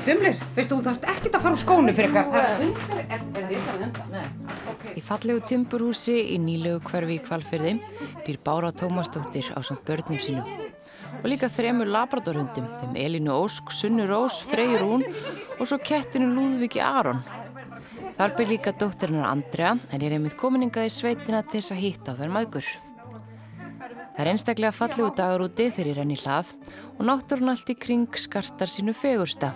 Sumlis, veistu þú þarfst ekkert að fara úr skónu fyrir ykkar. Það er hundar, er, er þetta hundar? Nei. Okay. Í fallegu timburhúsi í nýlegu hverfi í kvalfyrði býr Bára Tómasdóttir á samt börnum sínum. Og líka þremur labradorhundum, þeim Elinu Ósk, Sunnu Rós, Freyr Rún og svo kettinu Lúðviki Aron. Þar byr líka dóttirinnar Andrea en ég er einmitt kominingað í sveitina til þess að hýtta á þær maðgur. Það er einstaklega fallegu dagar úti þegar ég renni hlað og náttúrun allt í kring skartar sínu fegursta.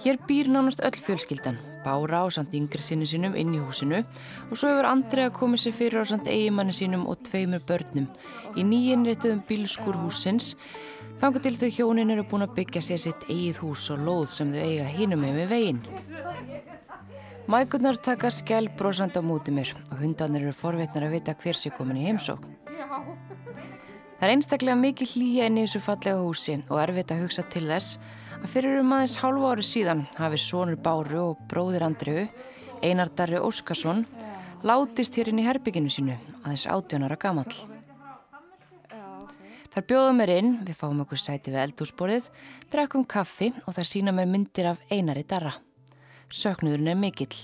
Hér býr nánast öll fjölskyldan, Bára á samt yngri sinni sínum inn í húsinu og svo hefur Andrea komið sér fyrir á samt eigimanni sínum og tveimur börnum í nýjinréttuðum bílskur húsins þangar til þau hjónin eru búin að byggja sér sitt eigið hús og lóð sem þau eiga hinum með veginn. Mækurnar taka skjál brosand á mútið mér og hundarnir eru forvetnar að vita hver sé komin í heimsók. Það er einstaklega mikið hlýja inn í þessu fallega húsi og erfitt að hugsa til þess að fyrir um aðeins hálfu ári síðan hafi Sónur Báru og bróðir Andriu, Einar Darri Óskarsson, látist hér inn í herbygginu sínu aðeins átjónara gamall. Þar bjóðum mér inn, við fáum okkur sæti við eldúsborðið, drekkum kaffi og þar sína mér myndir af Einari Darra. Söknuðurinn er mikill.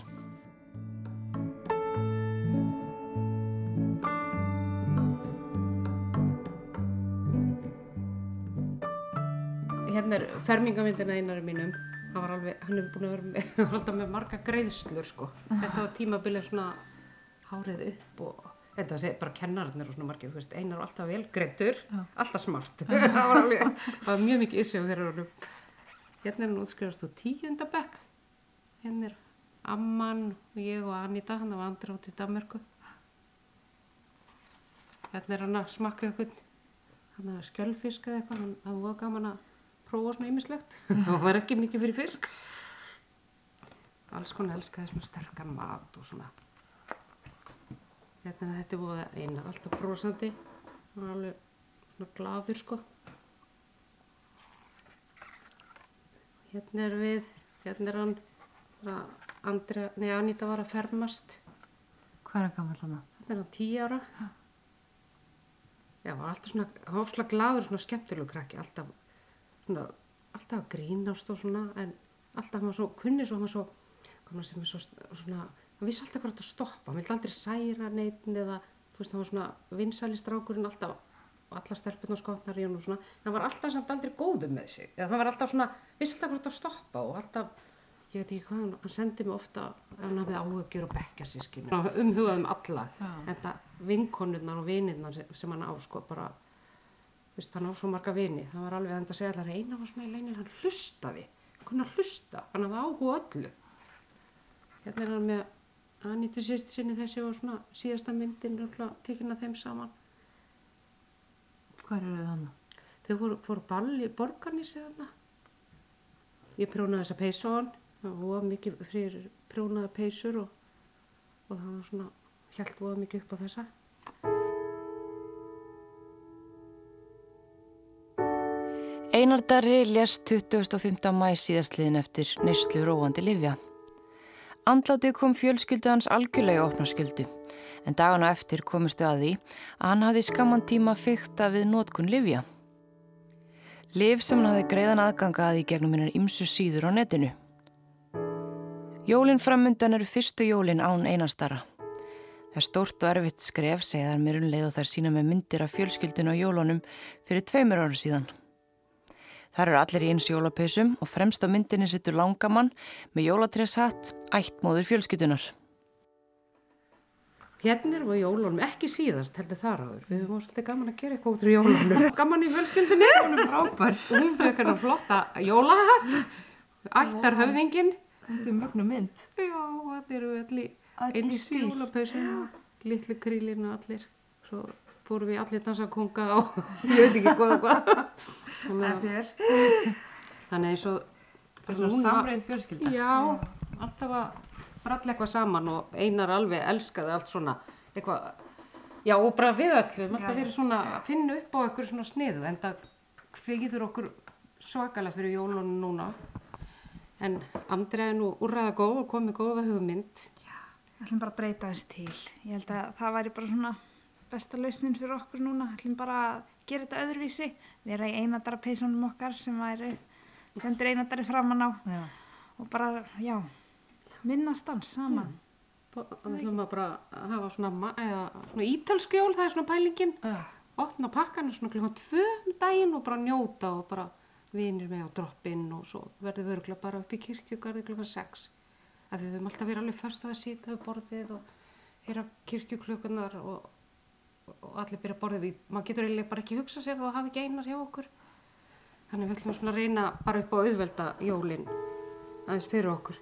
Hérna er fermingamyndina einari mínum. Var alveg, hann hefur búin að vera með, alltaf með marga greiðslur sko. Þetta var tímabilið svona hárið upp og þetta sé bara kennararnir og svona margið, þú veist, einar var alltaf vel greitur, alltaf smart. það var alveg, það var mjög mikið issue þegar hann var Hérna er hann útskrifast á tíundabekk. Hérna er Amman og ég og Anita, hann var andra út í Danmarku. Hérna er hann að smakka eitthvað, hann að skjölfisk eða eitthvað, hann, hann var gaman að prófa svona ýmislegt. það var ekki mikið fyrir fisk. Alls konar elskaði svona sterkan mat og svona. Hérna þetta er búið einar alltaf brosandi. Hann var alveg svona gladur sko. Hérna er við, hérna er hann, Andra, nei Anita var að fermast. Hvað er gammal hann? Hérna er hann tíu ára. Já, var alltaf svona, hann var svona gladur, svona skemmtilegu krakki, alltaf, svona, alltaf að grínast og svona, en alltaf hann var svo, kunni svo, hann var svo, hvað maður sem er svo, svona, hann vissi alltaf hvað þetta stoppa, hann vildi aldrei særa neitin eða, þú veist, hann var svona vinsæli strákurinn alltaf, alla stelpun og skotnar í hann og svona, hann var alltaf samt aldrei góður með sig, eða hann var alltaf svona, vissi alltaf hvað þetta stoppa og alltaf, ég veit ekki hvað, hann, hann sendi mig ofta, hann hafði áhugjur og bekkja sískinu, umhugað um alla, en það vinkonurnar og vinirnar sem, hann á, sko, bara, Vist, hann á svo marga vini, það var alveg að segja allar eina var svona í leinir, hann hlustaði, hann að hlusta, hann hafði áhuga öllu. Hérna er hann með Anita sýst sinni þessi og svona síðasta myndin tekinn að þeim saman. Hvað eru þau þannig? Þau fóru, fóru ball í borgarnísi þarna. Ég prjónaði þessa peysu á hann, það var mikið fyrir prjónaða peysur og, og það var svona, held voða mikið upp á þessa. Einar Darri lést 25. mæ síðastliðin eftir neyslu róandi livja. Andlátið kom fjölskyldu hans algjörlega opna skyldu, en dagana eftir komistu að því að hann hafði skamman tíma fyrta við nótkun livja. Liv sem hann hafði greiðan aðganga að í gegnum hennar ymsu síður á netinu. Jólinn framundan eru fyrstu jólinn án einastara. Það er stórt og erfitt skref, segðar mér um leið og þær sína með myndir af fjölskyldinu á jólunum fyrir tveimur ára síðan. Þar eru allir í eins jólapeysum og fremst á myndinni sittur langamann með jólatreshatt, ættmóður fjölskytunar. Hérna erum við jólunum, ekki síðast heldur þar áður. Við höfum svolítið gaman að gera eitthvað út úr jólunum. Gaman í fjölskyldinni. Hún er frábær. Hún fyrir eitthvað flotta jólahatt, ættar höfðingin. Þetta er mögnu mynd. Já, þetta eru allir eins stíl. jólapeysum, litlu krílinu allir. Svo fórum við allir dansa konga á, ég veit ekki hvað og hvað. Þannig eins og samreið fjölskylda. Já, alltaf að bralla eitthvað saman og einar alveg elskaði allt svona eitthvað, já og bara við öll, alltaf verið svona að finna upp á eitthvað svona sniðu en það kvegiður okkur svakalega fyrir jólunum núna en Andrea er nú úrræða góð og komið góða hugmynd ætlum bara að breyta þess til. Ég held að það væri bara svona besta lausnin fyrir okkur núna. ætlum bara að gera þetta öðruvísi, vera í einadara peysunum okkar sem væri, sendur einadari framann á Já. og bara, já, minnast dans saman. Við ætlum að bara að hafa svona, svona ítalskjól, það er svona pælingin. Já. Opna pakkana svona klukkan tvö um daginn og bara njóta og bara vinir með á droppinn og svo verðum við örgulega bara upp í kirkjugarði klukkan sex. Að við höfum alltaf verið alveg först að sýta við borðið og heyra kirkjuklukkunar og, og allir byrja að borðið við. Maður getur eiginlega bara ekki hugsað sér þá hafi ekki einar hjá okkur. Þannig við ætlum svona að reyna bara upp á auðvelda jólinn aðeins fyrir okkur.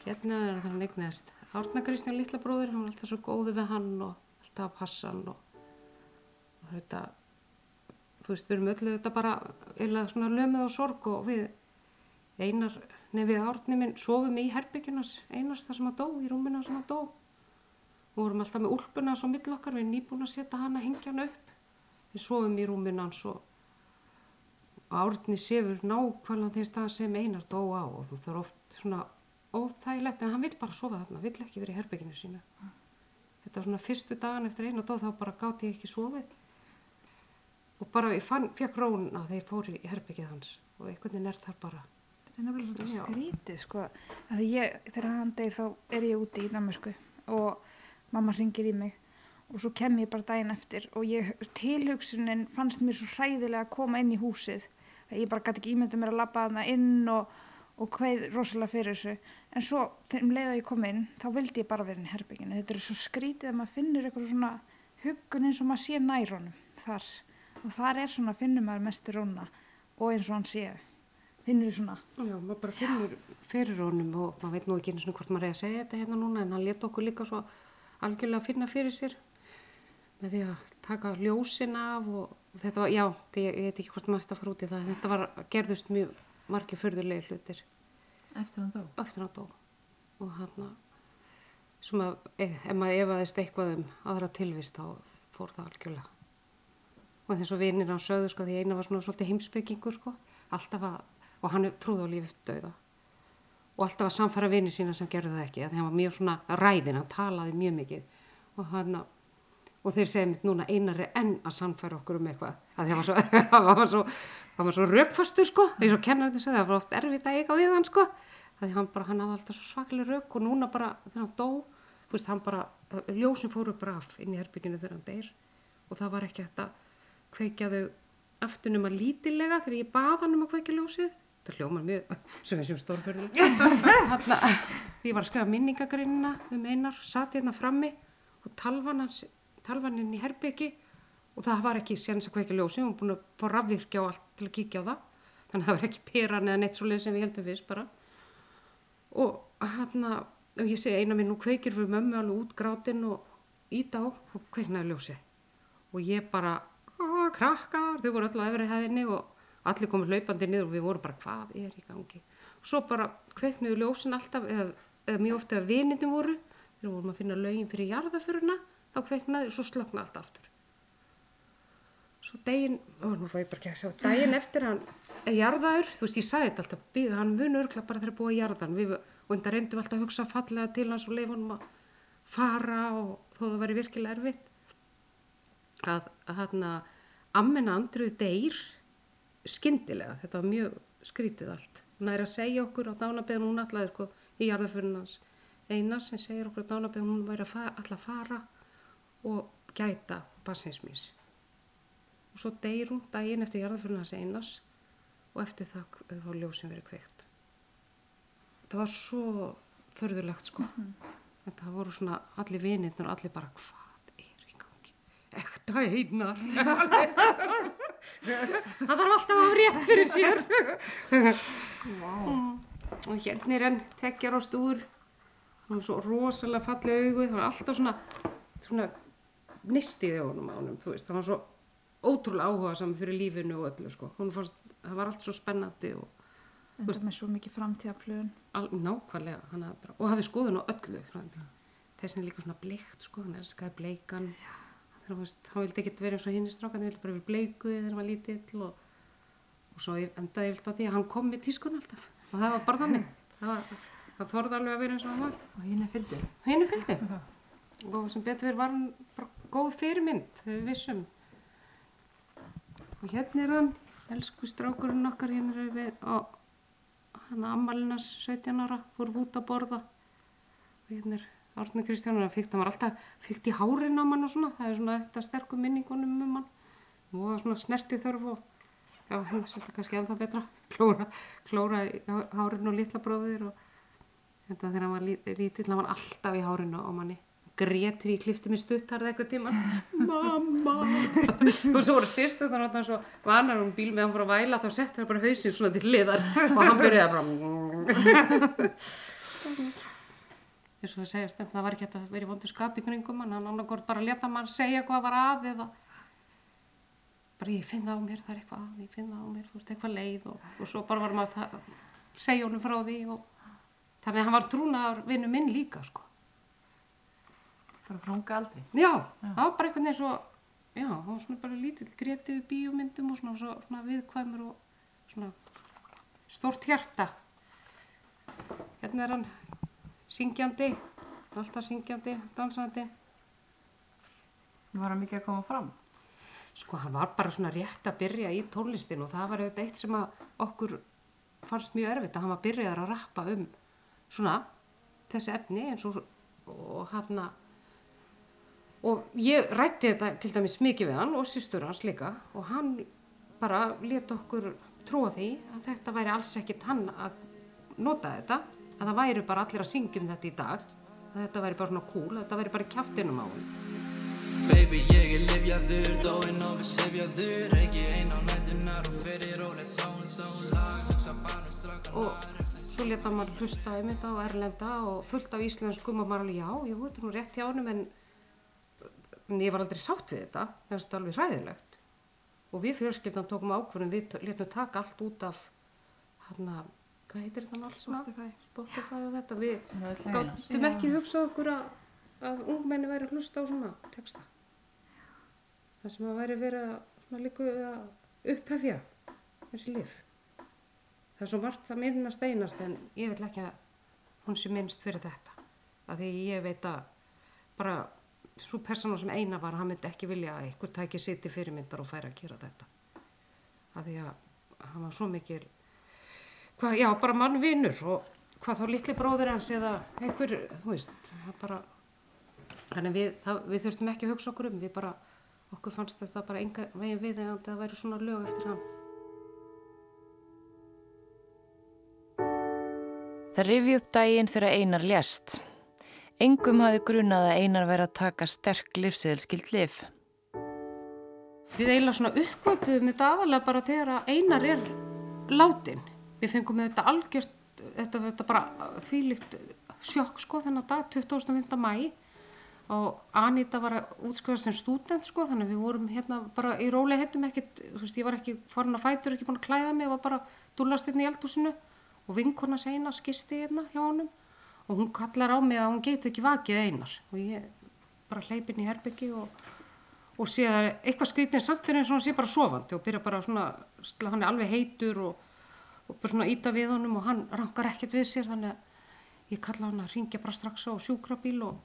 Hérna er það hann eignast Árna Kristján litla bróðir, hann var alltaf svo góði við hann og alltaf að passa hann og þetta, þú veist, við erum öllu þetta bara eða svona lömið og sorg og við einar, nefn við Árni minn, sofum í herbyggjunars, einars það sem að dó, í rúmina sem að dó. Og vorum alltaf með úlpuna svo mill okkar, við erum nýbúin að setja hana, hengja hann upp, við sofum í rúmina hans og Árni sefur nákvæmlega þeim stað sem einar dó á og það er oft svona óþægilegt en hann vil bara sofa þarna, vill ekki vera í herbygginu sínu. Þetta var svona fyrstu dagan eftir einu dóð þá bara gáti ég ekki sofið og bara ég fann, fekk róna þegar ég fór í herbyggið hans og einhvern veginn er þar bara. Þetta er nefnilega Já. skrítið, sko. Ég, þegar hann deyr þá er ég úti í Danmarku og mamma ringir í mig og svo kem ég bara daginn eftir og ég, tilhugsunin fannst mér svo hræðilega að koma inn í húsið. Að ég bara gæti ekki ímyndað mér að labba þarna inn og, og kveið rosalega fyrir þessu. En svo, þegar um leið að ég kom inn, þá vildi ég bara vera inn í herbygginu. Þetta er svo skrítið að maður finnur eitthvað svona huggun eins og maður sé nær honum þar. Og þar er svona, finnur maður mestur róna og eins og hann sé. Finnur svona, Já, maður bara finnur fyrir honum og maður veit nú ekki einu svona hvort maður er að segja þetta hérna núna en hann let okkur líka svo algjörlega finna fyrir sér með því að taka ljósin af og þetta var, já, þetta, ég, ég veit ekki hvort maður ætti að fara út í það, þetta var, gerðust mjög margir förðulegi hlutir Eftir hann dó. eftir hann dó og hann sem að ef, ef maður efaðist eitthvað um aðra tilvist þá fór það algjörlega og þess að vinir hann sögðu sko því eina var svona svolítið heimspekingur sko. Alltaf að, og hann trúði á lífið döða og alltaf að samfæra vinir sína sem gerði það ekki, að hann var mjög svona ræðin, hann talaði mjög mikið. Og hann og þeir segja mitt núna einar er enn að samfæra okkur um eitthvað, að hann var svo, svo, svo rökfastur sko, því svo kennar þetta það var oft erfitt að eiga við hann sko, að því hann bara, hann hafði alltaf svo svaklega rök og núna bara þegar hann dó, þú veist, hann bara, ljósin fóru braf inn í herbygginu þegar hann deyr. Og það var ekki hægt að kveikja þau aftur nema lítilega þegar ég bað hann um að kveikja ljósið, það hljómar mjög, sem við sem stórfjörðulega, því ég var að skrifa minningagreinina um einar, satt hérna frammi og talvan í herbyggi og það var ekki séns að kveikja ljósið, hún var búin að fá rafvirkja og allt til að kíkja á það, þannig að það var ekki peran eða neitt svo leið sem við heldum fyrst bara. Og hann og ég segi eina minn, nú kveikir fyrir mömmu alveg út grátinn og ít á og kveiknaði ljósið. Og ég bara, "Ah, krakkar, þau voru öll á efri hæðinni og allir komið hlaupandi niður og við vorum bara, hvað er í gangi? Og svo bara kveiknuðu ljósin alltaf, eða, eða mjög oft eða vinindin voru, þegar vorum að finna lögin fyrir jarðaföruna, þá kveiknaði og svo slöknaði allt aftur. Svo daginn, ó, nú fá ég bara ekki að sjá, daginn eftir hann er jarðaður, þú veist, ég sagði þetta alltaf, býða hann munu örgla bara þegar búið að jarðan, við, enda reyndum alltaf að hugsa fallega til hans og leifa honum að fara og þó það væri virkilega erfitt að hann að ammena andruð deyr skyndilega, þetta var mjög skrítið allt. Hún er að segja okkur á dánabeðin, hún ætlaði sko í jarðaförun hans eina sem segir okkur á dánabeðin, hún væri ætla að fara og gæta bassinsmís. Og svo deyr hún daginn eftir jarðaförun hans einas og eftir það þá ljósin verið kveikt. Það var svo förðulegt sko. Þetta voru svona allir vinirnir og allir bara hvað? Ekta einar. það þarf alltaf að hafa rétt fyrir sér. og hérna er enn tvekjar á stúr. Hún var svo rosalega fallið augu. Það var alltaf svona, svona nistið í honum á honum, þú veist. Það var svo ótrúlega áhuga saman fyrir lífinu og öllu sko. Hún fannst, það var allt svo spennandi og en það með svo mikið framtíðaplöðun. Al, nákvæmlega, bara, og hafði skoðun á öllu þess vegna líka svona bleikt sko, hann elskaði bleikan þannig að hann vildi ekkert vera eins og hinn í strákan hann vildi bara vera bleiku þegar hann var lítill og, og svo endaði ég vilt á því að hann kom með tískun alltaf. Og það var bara þannig. Það, var, það þorði alveg að vera eins og hann var. Og hinn er fylgdi. henni fylgdi og sem betur verið var hann bara góð fyrirmynd þegar við vissum. Og hérna er hann elsku strákurinn okkar hérna er við og hann ammalinas 17 ára fór út að borða. Og hérna er Árni Kristján hann fyrkt, hann var alltaf fyrkt í hárin á mann og svona það er svona þetta sterkum minningunum um hann. Og það var svona snerti þörf og já, hérna sést það kannski ennþá betra. Klóra, klóra í há- hárin og litla bróðir og þetta þegar hann var lí- lítill, hann var alltaf í hárinu á manni. Grétri í klifti með stuttarð eitthvað tíma mamma! Og svo voru sýstöðnar og svo vanar hún bíl með hann fór að væla þá sett hann bara hausinn svona til liðar og hann byrjaði bara eins og það segja stefn það var ekki hægt að vera í vondu skap í kringum hann hann annarkort bara leta mann segja hvað var að eða bara ég finn það á mér, það er eitthvað að, ég finn það á mér, þú ert eitthvað leið og, og svo bara var maður að segja honum frá því og þannig að hann var trúnaðar vinnu minn líka sko. Bara frá unga aldri. Já, það var bara einhvern veginn svo, já, hann var svona bara lítill, gréti við bíómyndum og svona, svo, svona viðkvæmur og svona stórt hjarta. Hérna er hann syngjandi, alltaf syngjandi, dansandi. Var hann mikið að koma fram? Sko, hann var bara svona rétt að byrja í tónlistin og það var auðvitað eitt sem að okkur fannst mjög erfitt að hann var byrjaðar að rappa um svona þessi efni eins og, og hann og ég rætti þetta til dæmis mikið við hann og sýstur hans líka og hann bara let okkur trúa því að þetta væri alls ekkit hann að nota þetta að það væri bara allir að syngja um þetta í dag að þetta væri bara svona cool, að þetta væri bara kjaftinum á hann Baby, ég er livjaður, dóinn og við sifjaður Reiki ein á nætunar og fyrir rólega són, són lag. Hugsa bara um strákan og svo leta maður hlusta einmitt á erlenda og fullt af íslenskum og maður alveg já, ég veit nú rétt hjá honum en, en ég var aldrei sátt við þetta. Það er alveg hræðilegt. Og við fjölskyldan tókum ákvörðum við letum taka allt út af hann að, hvað heitir þetta allt sem Spotify. Spotify og þetta? Við Það gáttum ekki hugsað okkur að, að ungmenni væri að hlusta á svona texta. Það sem að væri verið að svona líka að upphefja þessi lif það er svo margt að minnast einast en ég vil ekki að hún sé minnst fyrir þetta. Af því ég veit að bara svo persóna sem eina var hann myndi ekki vilja að einhver tæki sitt í fyrirmyndar og færi að gera þetta. Af því að hann var svo mikil hvað, já, bara mannvinur og hvað þá litli bróðir hans eða einhver, þú veist, bara þannig við, það, við þurftum ekki að hugsa okkur um, við bara okkur fannst þetta bara enga veginn við að það væri svona lög eftir hann Það rifi upp daginn þegar Einar lést. Engum hafi grunað að Einar væri að taka sterk livseðilskild lif. Við eiginlega svona uppkvötuðum þetta aðalega bara þegar Einar er látin. Við fengum þetta algjört, þetta þetta bara þvílíkt sjokk sko þennan dag, 25. mæ og Anita var að útskjóða sem stúdent sko þannig við vorum hérna bara í rólega hettum ekkert, þú veist ég var ekki farin að fætur, ekki búin að klæða mig, ég var bara dúllast hérna í eldhúsinu og vinkona seina skisti hérna hjá honum og hún kallar á mig að hún geti ekki vakið Einar og ég bara hleypin í herbyggi og og sé að er eitthvað skrýtnir samt þegar eins og hann sé bara sofandi og byrja bara svona, hann er alveg heitur og, og bara svona íta við honum og hann rankar ekkert við sér þannig að ég kalla hann að ringja bara strax á sjúkrabíl og,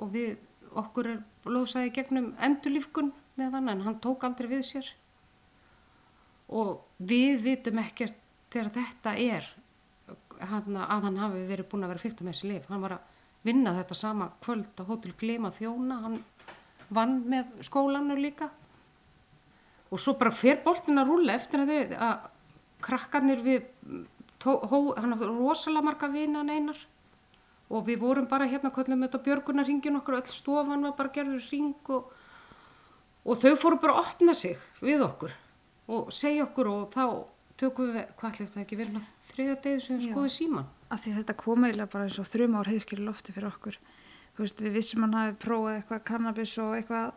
og við, okkur er blóðsæði gegnum endurlífkun með hann en hann tók aldrei við sér. Og við vitum ekkert þegar þetta er hann, að hann hafi verið búinn að vera fyrta með þessi lif hann var að vinna þetta sama kvöld á hótel Glema þjóna hann vann með skólanu líka. Og svo bara fer boltin að rúlla eftir að, að krakkarnir við hann átti rosalega marga vinan einar og við vorum bara hérna köllum þetta björgunarringin okkur öll stofan var bara gerður ring og, og þau fóru bara að opna sig við okkur og segja okkur og þá tökum við, hvað ætlaði þetta ekki verið þriða degi sem við skoðum síman af því þetta kom eiginlega bara eins og þrjum ár heiðskýri lofti fyrir okkur. Þú veist, við vissum hann hafi prófað eitthvað kannabis og eitthvað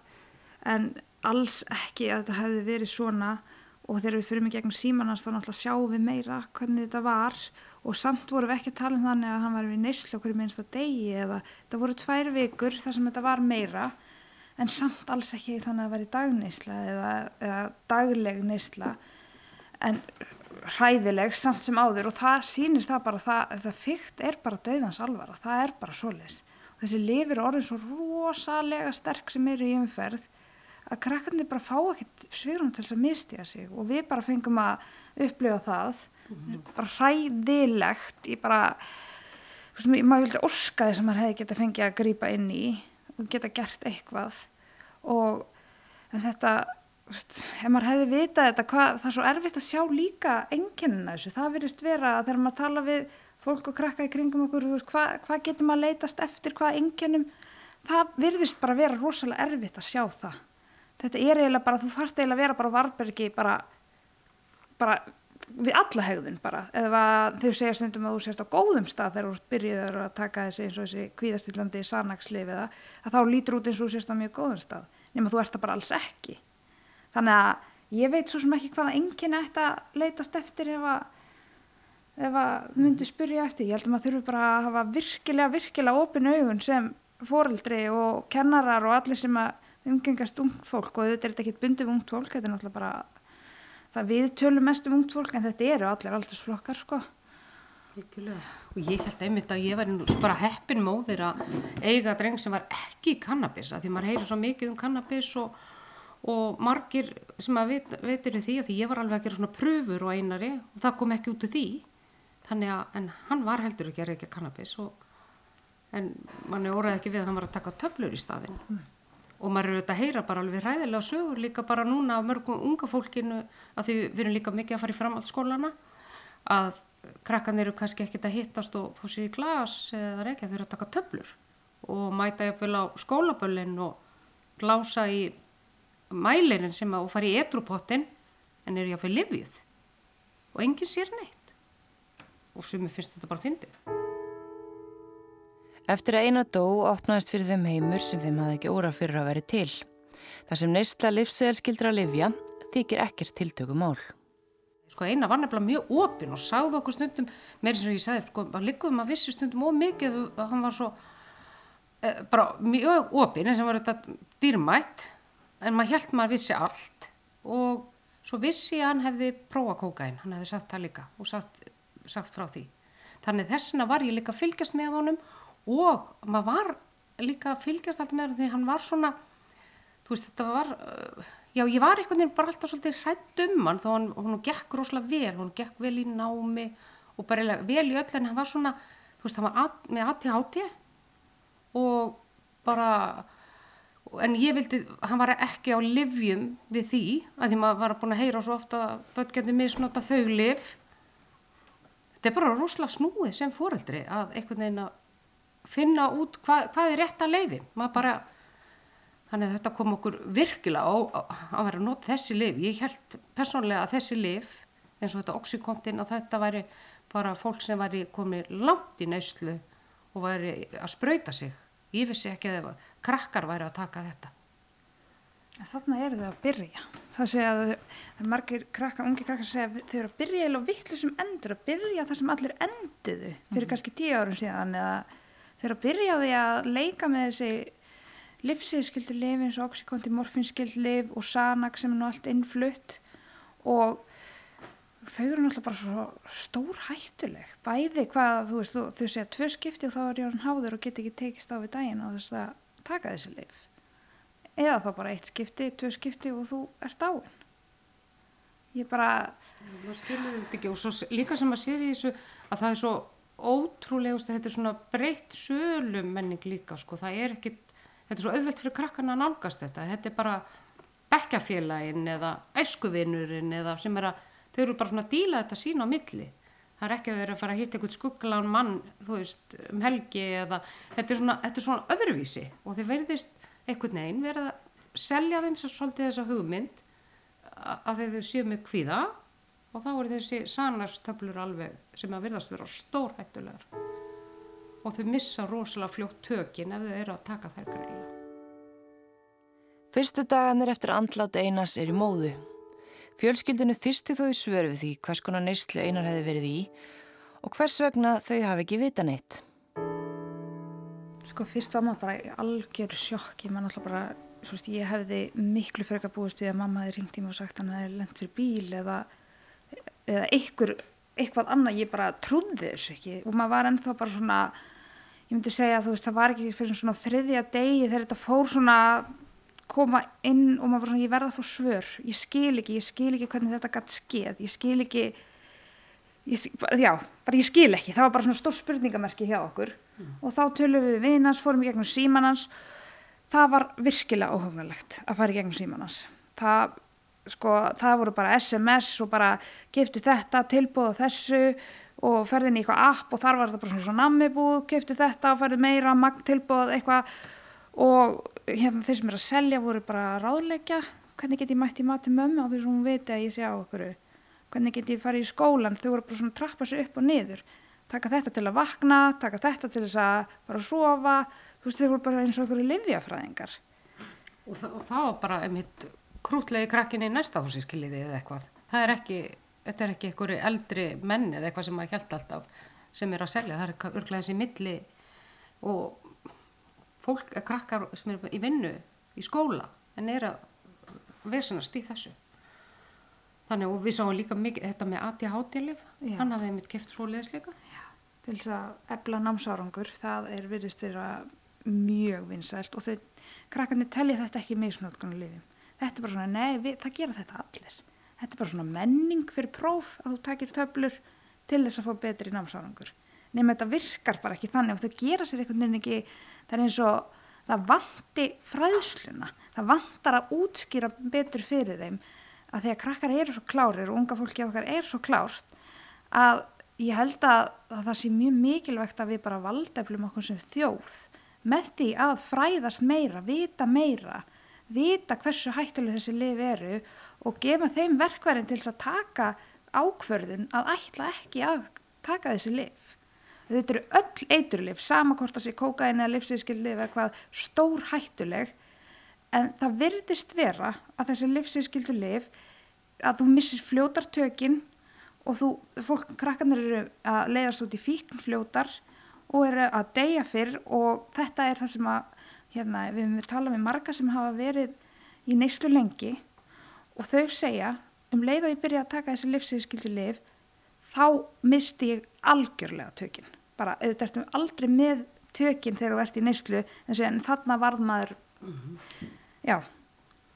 en alls ekki að þetta hefði verið svona og þegar við fyrir mig gegn símanans þá náttúrulega sjáum við meira hvernig þetta var. Og samt vorum við ekki að tala um þannig að hann var við neyslu okkur í minnsta degi eða það voru tvær vikur þar sem þetta var meira. En samt alls ekki þannig að það væri dagneysla eða, eða dagleg neysla. En hræðileg samt sem áður. Og það sýnir það bara það, það fyrkt er bara döðans alvara, það er bara svoleiðis. Og þessi lifir orðin svo rosalega sterk sem eru í umferð að krakkarnir bara fá ekkert svigrun til þess að mistiða sig og við bara fengum að upplifa það. Bara hræðilegt. Ég bara maður vildi orska þess að maður hefði geta fengið að grípa inn í og geta gert eitthvað. Og en þetta veist, ef maður hefði vitað þetta hvað, það er svo erfitt að sjá líka enginnina þessu, það virðist vera að þegar maður tala við fólk og krakka í kringum okkur, veist, hvað, hvað getur maður leitast eftir, hvað enginnum það virðist bara vera rosalega erfitt að sjá það þetta er eiginlega bara, þú þarft eiginlega að vera bara varbergi bara, bara við alla hegðun bara. Eða þau segja stundum að þú sést á góðum stað þegar þú byrjuður að taka þessi eins og þessi kvíðastillandi sannakslif eða að þá lítur út eins og þú sést á mjög góðum stað. Nema þú ert það bara alls ekki. Þannig að ég veit svo sem ekki hvaða enginn ætti að leitast eftir ef að ef að myndi spyrja eftir. Ég held að maður þurfi bara að hafa virkilega virkilega opin augun sem foreldri og kennarar og allir sem að umgengast ung fólk og þetta er ekki bundið við ungt fólk, þetta er náttúrulega bara það við tölum mest um ungt fólk en þetta eru allir aldursflokkar sko. Og ég held einmitt að ég var bara heppin móðir að eiga dreng sem var ekki í kannabis, að því maður heyrir svo mikið um kannabis og, og margir sem að veit, veitir því að því ég var alveg að gera svona pröfur og einari og það kom ekki út af því. Þannig að, en hann var heldur ekki að reykja kannabis og, en manni óraði ekki við að hann var að taka töflur í staðinn. Og maður eru þetta að heyra bara alveg hræðilega sögur líka bara núna af mörgum unga fólkinu að því við erum líka mikið að fara í framhaldsskólana að krakkan eru kannski ekkert að hittast og fá sér í glas eða reykja þau eru að taka töflur og mæta jafnvel á skólaböllin og glása í mælinin sem að og fara í etrupottin en eru jafnvel livið og enginn sér neitt og sumi finnst þetta bara fyndið. Eftir að eina dó opnaðist fyrir þeim heimur sem þeim hafði ekki óra fyrir að veri til. Það sem neistla livseðarskildra livja þykir ekkert tiltöku mál. Sko eina var nefnilega mjög opinn og sagði okkur stundum, meira sem ég sagði, sko, að liggum að vissi stundum of mikið að hann var svo eh, bara mjög opinn en sem var þetta dýrmætt en maður held maður vissi allt og svo vissi að hann hefði prófað kókain, hann hefði sagt það líka og sagt, sagt frá því. Þannig þessina var ég líka að fylgjast með honum og maður var líka að fylgjast alltaf með honum því hann var svona, þú veist þetta var, uh, já ég var einhvern veginn bara alltaf svolítið hrætt um hann þó hann, hún gekk rosalega vel, hún gekk vel í námi og bara vel í öll en hann var svona, þú veist hann var at, með ATHT og bara en ég vildi, hann var ekki á livjum við því, að því maður var búin að heyra svo ofta að börngjandi misnota þau liv þetta er bara rosalega snúið sem foreldri að einhvern veginn að finna út hva, hvað er rétt að leiði maður bara þannig að þetta kom okkur virkilega á að vera að nota þessi liv ég held persónlega að þessi liv eins og þetta oxykontin að þetta væri bara fólk sem væri komið langt í neyslu og væri að sprauta sig. Ég vissi ekki að krakkar væri að taka þetta. Þarna eru þau að byrja. Það segja að það er margir krakka, ungi krakka segja að þau eru að byrja eða vittlu sem endur, að byrja þar sem allir enduðu fyrir kannski tíu árum síðan eða eru að byrja á því að leika með þessi livsiðskildu lif eins og oxykonti, morfinskild lif og sanak sem er nú allt innflutt og þau eru náttúrulega bara svo stór hættuleg. Bæði hvað, þú veist, þú, þau segja tvö skipti og þá er ég orðin háður og get ekki tekist á við daginn og þess að taka þessi lif eða þá bara eitt skipti, tvö skipti og þú ert dáin. Ég bara, maður skilur þetta ekki og svo líka sem maður sér í þessu að það er svo ótrúlegust þetta er svona breytt sölum menning líka sko, það er ekkit þetta er svo auðvelt fyrir krakkana að nálgast þetta. Þetta er bara bekkjafélagin eða æskuvinurinn eða sem er að, þau eru bara svona að díla þetta sín á milli. Það er ekki að vera að fara að hitta einhvern skugglan mann þú veist, um helgi eða þetta er svona, þetta er svona öðruvísi og þau verðist einhvern veginn verið að selja þeim svo svolítið þessa hugmynd að þau séu með kvíða og þá eru þessi sannastöflur alveg sem að virðast vera stórhættulegar og þau missa rosalega fljótt tökin ef þau eru að taka þær greila. Fyrstu dagarnir eftir andlát Einars er í móðu. Fjölskyldinu þyrsti þó í svör við því hvers konar neyslu Einar hefði verið í og hvers vegna þau hafi ekki vita neitt. sko fyrst var maður bara í algjör sjokk, ég man alltaf bara, svo veist, ég hefði miklu frekar búist við að mamma hefði ringt í mig og sagt hann hefði lent fyrir bíl eða eða einhver, eitthvað annað, ég bara trúði þessu ekki. Og maður var ennþá bara svona, ég myndi segja þú veist, það var ekki fyrir svona þriðja degi þegar þetta fór svona koma inn og maður bara svona, ég verða að fá svör, ég skil ekki, ég skil ekki hvernig þetta gætt skeð, ég skil ekki, ég, bara- já, bara ég skil ekki, það var bara svona stór spurningamerki hjá okkur. Og þá tölum við við hans, fórum í gegnum síman hans, það var virkilega óhugnulegt að fara í gegnum síman hans. Það, sko, það voru bara SMS og bara keftu þetta, tilbúð á þessu og ferðin í eitthvað app og þar var þetta bara svona, svona nammibúð, keftu þetta og ferði meira, magn tilbúð, eitthvað. Og hérna þeir sem er að selja voru bara að ráðleggja hvernig get ég mætt í mat til mömmu á því sem hún veit að ég sé á okkur hvernig get ég farið í skólan þau voru bara svona að trappa sig upp og niður. Taka þetta til að vakna, taka þetta til þess að fara að sofa. Þú veist þau voru bara eins og okkur livjafræðingar Og, og það var bara einmitt krútlegi krakkinni í næsta húsi skiljiði eða eitthvað. Það er ekki, þetta er ekki einhverju eldri menn eða eitthvað sem maður held alltaf sem er að selja. Það er örglega þessi milli og fólk, eh, krakkar sem er í vinnu, í skóla, en er að vesenast í þessu. Þannig og við sáum líka mikið þetta með Já. hann hafði einmitt keft svoleiðis líka. til þess að ebla námsárangur það er virðist vera mjög vinsælt og þau krakkarnir telja þetta ekki misnótkunni lifum þetta er bara svona, nei, við, það gera þetta allir. Þetta er bara svona menning fyrir próf að þú takir töflur til þess að fá betri námsárangur. Nema þetta virkar bara ekki þannig og þau gera sér einhvern veginn ekki það er eins og það vanti fræðsluna. Það vantar að útskýra betur fyrir þeim að því að krakkar eru svo klárir og unga fólki okkar er svo klárt að ég held að, að það sé mjög mikilvægt að við bara valdeflum okkur sem þjóð með því að fræðast meira, vita meira, vita hversu hættuleg þessi lif eru og gefa þeim verkværin til þess að taka ákvörðun að ætla ekki að taka þessi lif. Þetta eru öll eiturlif, sama hvort það sé kókain eða lifsískildlif eða hvað stór hættuleg en það virðist vera að þessi lifsískildu lif að þú missir fljótar tökinn og þú, fólk, krakkarnir eru að leiðast út í fíkn fljótar og eru að deyja fyrr og þetta er það sem að, hérna, við höfum talað með marga sem hafa verið í neyslu lengi og þau segja, um leið og ég byrja að taka þessi livsíðskildu lif, þá misti ég algjörlega tökinn. Bara, auðvitað ertum aldrei með tökinn þegar þú ert í neyslu, en þarna varð maður, já,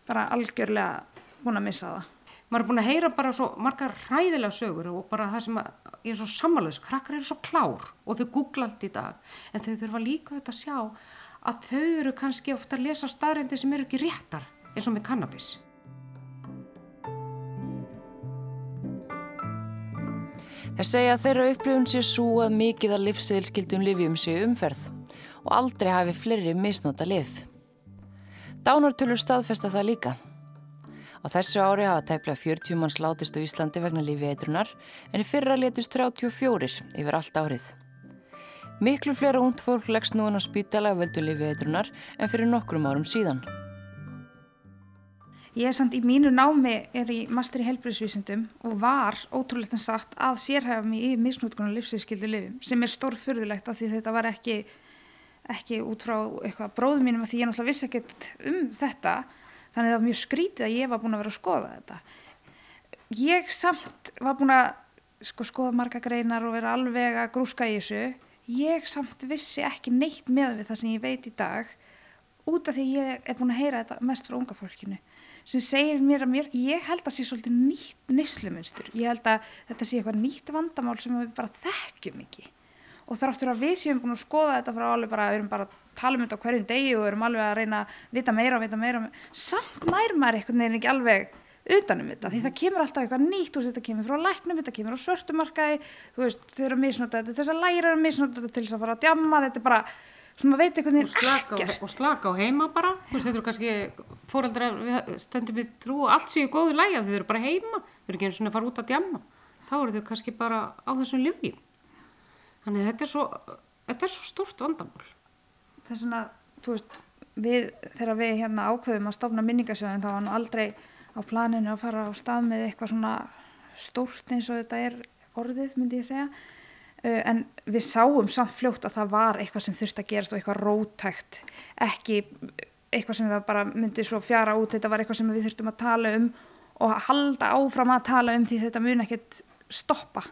bara algjörlega búin að missa það. maður er búin að heyra bara svo margar hræðilega sögur og bara það sem að, ég er svo sammálaus, krakkar eru svo klár og þau googla allt í dag en þau þurfa líka þetta að sjá að þau eru kannski ofta að lesa staðrendi sem eru ekki réttar eins og með kannabis. Þeir segja að þeirra upplifun sé svo að mikið að livseðilskildum livjum sé umferð og aldrei hafi fleiri misnota liv. Dánartölur staðfesta það líka. Á þessu ári hafa tæplega 40 manns látist á Íslandi vegna lífiðeitrunar en í fyrra letist 34 yfir allt árið. Miklu fleira ungd fólk leggst nú en á spítala völdu lífiðeitrunar en fyrir nokkrum árum síðan. Ég er samt í mínu námi er í master í helbriðsvísindum og var ótrúlegt en sagt að sérhæfa mig í misnútkunar lífsvískildu lifum sem er stórfurðulegt af því þetta var ekki, ekki út frá eitthvað bróðum mínum af því ég náttúrulega vissi ekkert um þetta þannig að það var mjög skrítið að ég var búin að vera að skoða þetta. Ég samt var búin að sko, skoða marga greinar og vera alveg að grúska í þessu. Ég samt vissi ekki neitt með við það sem ég veit í dag út af því ég er búin að heyra þetta mest frá unga fólkinu sem segir mér að mér, ég held að sé svolítið nýtt neyslumunstur, ég held að þetta sé eitthvað nýtt vandamál sem við bara þekkjum ekki. Og þráttur að við séum búin að skoða þetta frá alveg bara, við erum bara að tala um þetta á hverjum degi og erum alveg að reyna að vita meira og vita meira, samt nær maður einhvern veginn ekki alveg utanum þetta, því það kemur alltaf eitthvað nýtt, veist, þetta kemur frá læknum, þetta kemur á svörtumarkaði, þú veist, þau eru að misnota þetta, þess að læra að misnota þetta til þess að fara að djamma, þetta er bara, maður veit veginn á, ekkert. og slaka á heima bara, þú veist, þetta eru kannski fóreldrar, við stöndum við trú og allt séu góðu lægja, þau eru bara heima, þau eru ekki eins og að fara út að djamma, þá eru þau kannski bara á þessum livjum. Þannig að þetta er svo, þetta er svo stort vandamál. þess vegna, þú veist, við, þegar við hérna ákveðum að stofna minningasjóðin þá var nú aldrei á planinu að fara á stað með eitthvað svona stórt eins og þetta er orðið, myndi ég segja. Uh, en við sáum samt fljótt að það var eitthvað sem þurfti að gerast og eitthvað rótækt, ekki eitthvað sem við bara myndi svo fjara út, þetta var eitthvað sem við þurftum að tala um og halda áfram að tala um því þetta mun ekkert stoppa.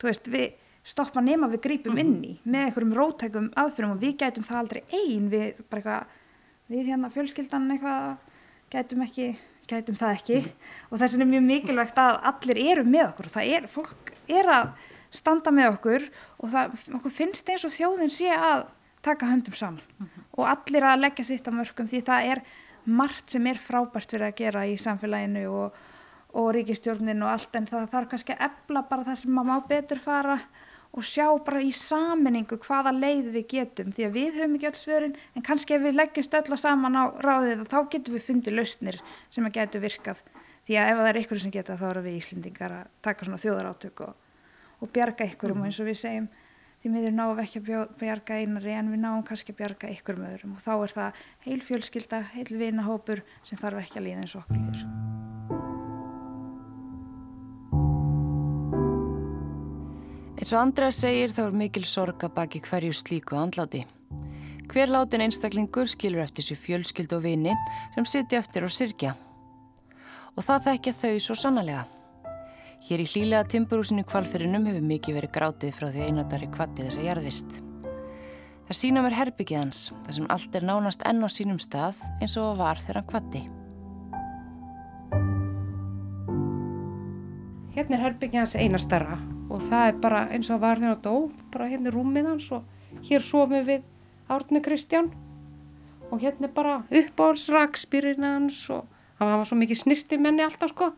Þú veist, við stoppa nema við grípum inn í með einhverjum rótækum aðfyrum og við gætum það aldrei ein. Við bara eitthvað, við hérna fjölskyldan eitthvað, gætum ekki gætum það ekki. Og þess vegna er mjög mikilvægt að allir eru með okkur. Það er, fólk er að standa með okkur og það, okkur finnst eins og þjóðin sé að taka höndum saman. Og allir að leggja sitt á mörgum því það er margt sem er frábært fyrir að gera í samfélaginu og, og ríkistjórnin og allt en það þarf kannski að ebla bara það sem maður má betur fara og sjá bara í saminningu hvaða leið við getum því að við höfum ekki öll svörin en kannski ef við leggjumst öll að saman á ráðið þá getum við fundið lausnir sem að getur virkað. Því að ef það er ykkur sem geta þá eru við Íslendingar að taka svona þjóðarátök og, og bjarga ykkurum og eins og við segjum. Því miður náum við ekki að bjarga einari en við náum kannski að bjarga ykkurum öðrum. Og þá er það heil fjölskylda, heil vinahópur sem þarf ekki að líða eins og okkur líður. Eins og Andrea segir þá er mikil sorga baki hverju slíku andláti. Hver látin einstaklingur skilur eftir sér fjölskyld og vini sem sitja eftir og syrkja. Og það þekkja þau svo sannlega. Hér í hlýlega timburúsinu kvalfyrinum hefur mikið verið grátið frá því einatari kvatti þessa jarðvist. Það sína mér herbyggið hans, þar sem allt er nánast enn á sínum stað eins og var þegar hann kvatti. Hérna er herbyggja hans eina starra og það er bara eins og var þegar hann dó, bara hérna er rúmið hans og hér sofum við Árni Kristján. Og hérna er bara uppáhaldsrakspýrin hans og hann var svo mikið snirti menni alltaf sko,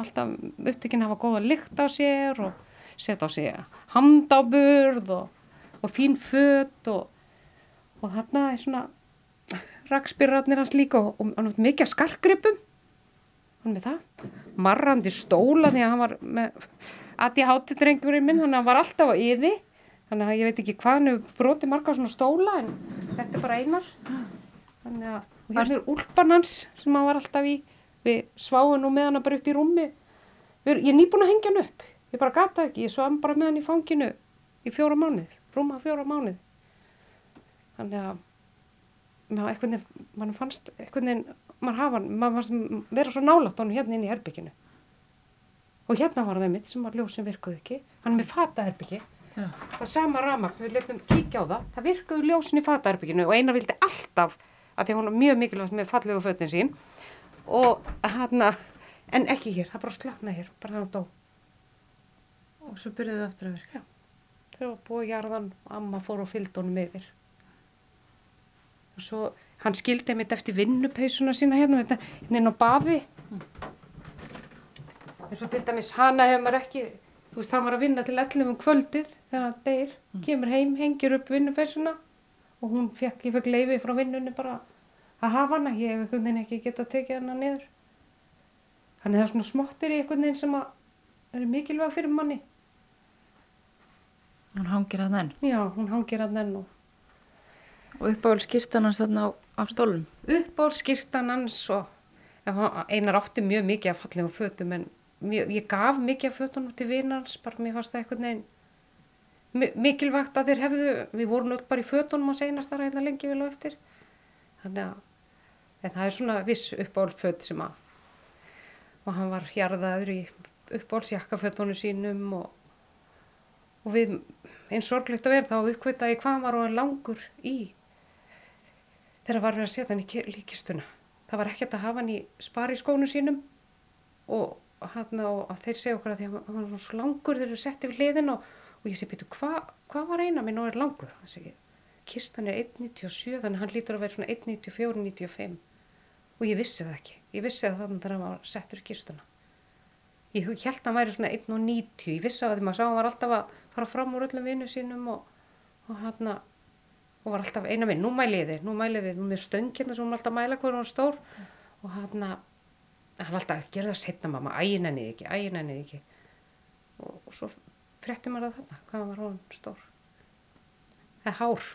alltaf upptökinn hafa góða lykt á sér og setja á sig handáburð og, og fín föt og, og þarna er svona rakspýrarnir hans líka og, og hann var mikið af skarkripum hann með það, marrandi stóla því að hann var með aðið hátudrengurinn minn, hann var alltaf á yði þannig að ég veit ekki hvað hann hefur brotið marga svona stóla en þetta er bara einar. Þannig að hérna er úlpan hans sem hann var alltaf í. Við sváum nú með hann bara upp í rúmi. Við, ég er nýbúin að hengja hann upp. Ég bara gata ekki, ég sváum bara með hann í fanginu í fjóra mánuð, rúma fjóra mánuð þannig að maður veginn, mann fannst veginn, maður hafa hann, maður fannst vera svo nálægt honum hérna inn í herbygginu og hérna var það mitt sem var ljós sem virkuði ekki, hann er með fataherbyggi það sama ramagn, við letum kíkja á það. Það virkuði ljósin í fataherbygginu og eina vildi alltaf, að því að hún er mjög mikilvægt með fallegu fötin sín. Og hann en ekki hér, það bara slapnaði hér, bara þannig dó. Og svo byrjuðu aftur að virka. þegar var búið jarðan, amma fór og fylgd honum yfir. Og svo hann skildi mitt eftir vinnupeysuna sína hérna, hérna, hérna inn á baði eins og til dæmis hana hefur maður ekki þú veist, hann var að vinna til 11 um kvöldið þegar hann deyr, kemur heim, hengir upp vinnupeysuna og hún fekk, ég fekk leifi frá vinnunni bara að hafa hana, ég hef einhvern veginn ekki getað tekið hana niður það er svona smottir í einhvern veginn sem að eru mikilvæg fyrir manni Hún hangir að þenn. já, hún hangir að nenn og Og uppáhald skýrtan hans þarna á, á stólum. uppból skýrtan hans og hann- einar átti mjög mikið af fallegum fötum en mjög, ég gaf mikið af fötunum til vinans bara mér fannst það einhvern veginn mi- mikilvægt að þeir hefðu við vorum öll bara í fötunum á seinast aðra hérna lengi vel og eftir þannig að en það er svona viss uppbólsföt sem að og hann var hjarðaður í uppbólsjakkafötunum sínum og, og við eins sorglegt að vera þá uppkvitaði hvað var og langur í þegar var verið að setja hann í ki- líkistuna. Það var ekkert að hafa hann í spari skónu sínum og, hann, og að þeir segja okkur að því að hann var svo langur þegar þeir setti við hliðin og, og ég segi, býtu, hvað hva var eina minn og er langur? Það segi, kistan er 1,97 þannig að hann lítur að vera svona 1,94-95 og ég vissi það ekki. Ég vissi það þannig þegar hann var settur í kistuna. Ég held að hann væri svona 1,90, ég vissi það því maður sá hann var alltaf að fara fram úr öllum vinnu sínum og, og hann og var alltaf eina minn, nú mælið þið, nú mælið þið, nú með stöng hérna sem hún alltaf að mæla hvernig hún stór. Og hann hann alltaf, gerði það setna mamma, ægin ennið ekki, ægin ennið ekki. Og, og svo frétti maður það þarna, hvað var hún stór? Það er hár.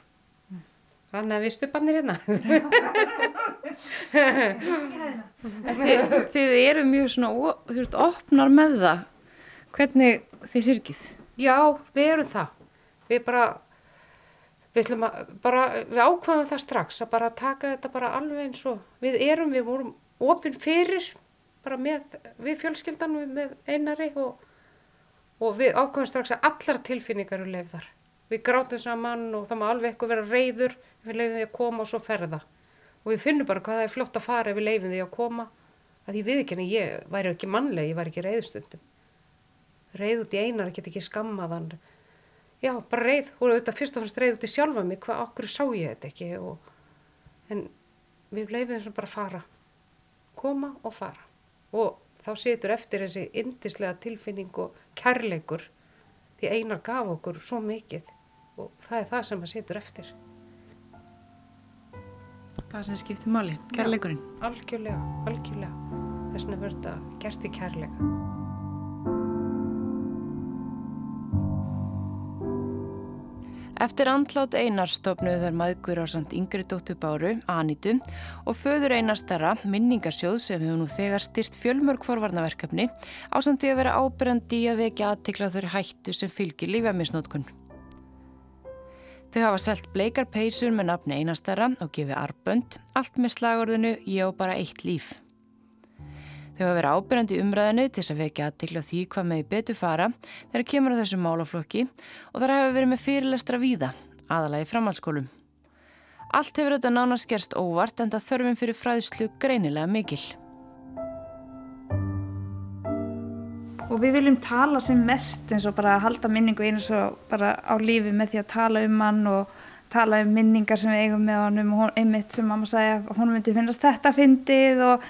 Þannig að við stupannir hérna. Þið, þið eru mjög svona, þú veist, opnar með það. Hvernig þið syrkið? já, við erum það. Við bara við að, bara, við ákvaðum það strax að bara taka þetta bara alveg eins og við erum, við vorum opinn fyrir bara með, við fjölskyldan við með einari og, og við ákvæmum strax að allar tilfinningar eru leifðar. Við grátum saman og það má alveg eitthvað vera reyður ef við leifum því að koma og svo ferða. Og við finnum bara hvað það er flott að fara ef við leifum því að koma. Að ég við ekki henni, ég væri ekki mannleg, ég væri ekki reyðstundum. Reyð út í einar, ég get ekki skammaðan. Já, bara reyð, hún er auðvitað fyrst og fannst reyð út í sjálfa mig, hvað okkur sá ég þetta ekki. Og, en við leifum þessum bara að fara, koma og fara. Og þá situr eftir þessi indislega tilfinning og kærleikur því einar gaf okkur svo mikið og það er það sem að situr eftir. Það sem skiptir máli, kærleikurinn. Algjörlega, algjörlega. Þess verður þetta gert í kærleika. Eftir andlát Einars stofnuðu þær maðgur á samt yngri dóttu Báru, Anitu og föður Einars þarra, minningarsjóð sem hefur nú þegar styrt fjölmörg forvarnaverkefni á samt því að vera ábyrjandi í að vekja aðtikla þurri hættu sem fylgir lífæmisnótkun. Þau hafa selt bleikar peysur með nafni Einars þarra og gefið arbönd, allt með slagorðinu Ég á bara eitt líf. Þau hafa verið ábyrjandi umræðinu til þess að vekja aðtikla því hvað meði betur fara þegar kemur á þessu málaflokki og þar hafa verið með fyrirlestra víða, aðalagi framhalskólum. Allt hefur þetta nánast gerst óvart en það þörfum fyrir fræðslu greinilega mikil. og við viljum tala sem mest eins og bara halda minningu eins og bara á lífi með því að tala um hann og tala um minningar sem við eigum með honum og einmitt sem mamma sagði að hún myndi finnast þetta fyndið og,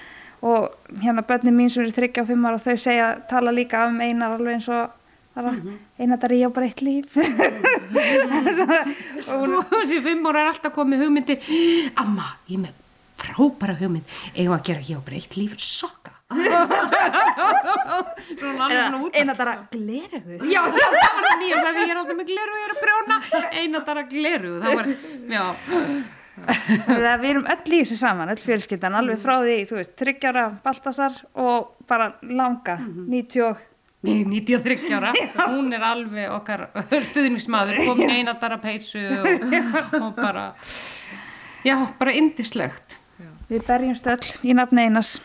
og hérna börnin mín sem eru 35 ára og þau segja, tala líka um einar alveg eins og bara, einar það er ég á bara eitt líf og þessi fimm ára er alltaf komið hugmyndir. Amma, ég með frábæra hugmynd. Eigum að gera ég á bara eitt líf einar það er gleruðu Já, það var það nýjast að ég er alltaf með gleru, ég er að brjóna. Einatara gleru, það var, já. Við erum öll í þessu saman, öll fjölskyldan, alveg frá því, þú veist, þryggjára Baltasar og bara langa, 90 og Nei, 93 ára, hún er alveg okkar stuðningsmaður, komin í einatara peysu og, og bara, já, bara indislegt. við berjumst öll í nafni einas.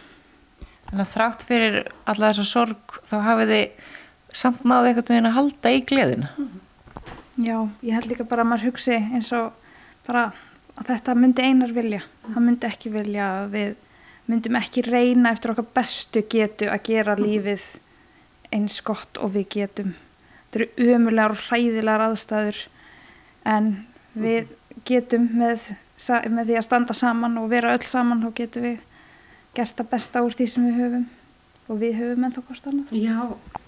Þannig að þrátt fyrir alla þessa sorg þá hafið þið samt náðu eitthvað að halda í gleðina. Já, ég held líka bara að maður hugsi eins og bara að þetta myndi einar vilja. Það myndi ekki vilja að við myndum ekki reyna eftir okkar bestu getu að gera lífið eins gott og við getum. Þetta eru ömulegar og hræðilegar aðstæður en við getum með, með því að standa saman og vera öll saman og getum við gert það besta úr því sem við höfum og við höfum ennþá hvort annað. Já,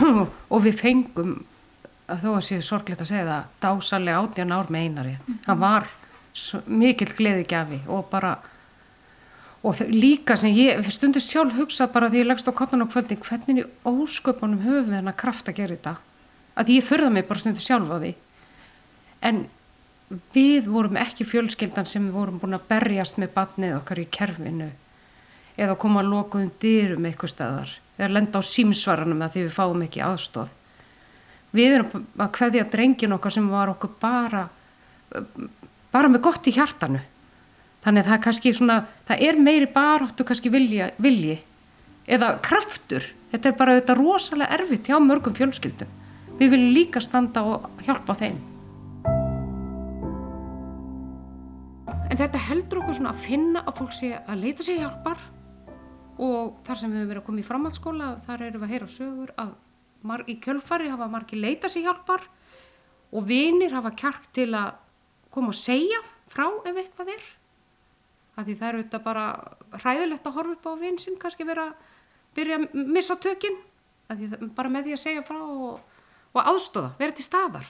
og við fengum, að þó að sé sorglegt að segja það, dásalega átján ár með einari. Það var mikill gleðigjafi og bara, og líka sem ég stundu sjálf hugsa bara því ég leggst á kottan á kvöldin, hvernig í ósköpunum höfum við hennar kraft að gera þetta? Að ég förða mig bara stundu sjálf á því. En við vorum ekki fjölskyldan sem við vorum búin að berjast með batnið okkar í kerfinu eða koma að lokuðum dyrum eitthvað staðar eða lenda á símsvaranum að því við fáum ekki aðstóð. Við erum að kveðja drengin okkar sem var okkur bara, bara með gott í hjartanu. Þannig að það er kannski svona, það er meiri baráttu kannski vilja, vilji eða kraftur. Þetta er bara þetta rosalega erfitt hjá mörgum fjölskyldum. Við viljum líka standa og hjálpa þeim. En þetta heldur okkur svona að finna að fólk sé að leita sér hjálpar og þar sem við höfum verið að koma í framhaldsskóla þar erum við að heyra sögur að mar, í kjölfari hafa margir leita sér hjálpar og vinir hafa kjark til að koma og segja frá ef eitthvað er að því það er þetta bara hræðilegt að horfa upp á vin sinn kannski vera byrja að missa tökin að því það, bara með því að segja frá og, og aðstóða, vera til staðar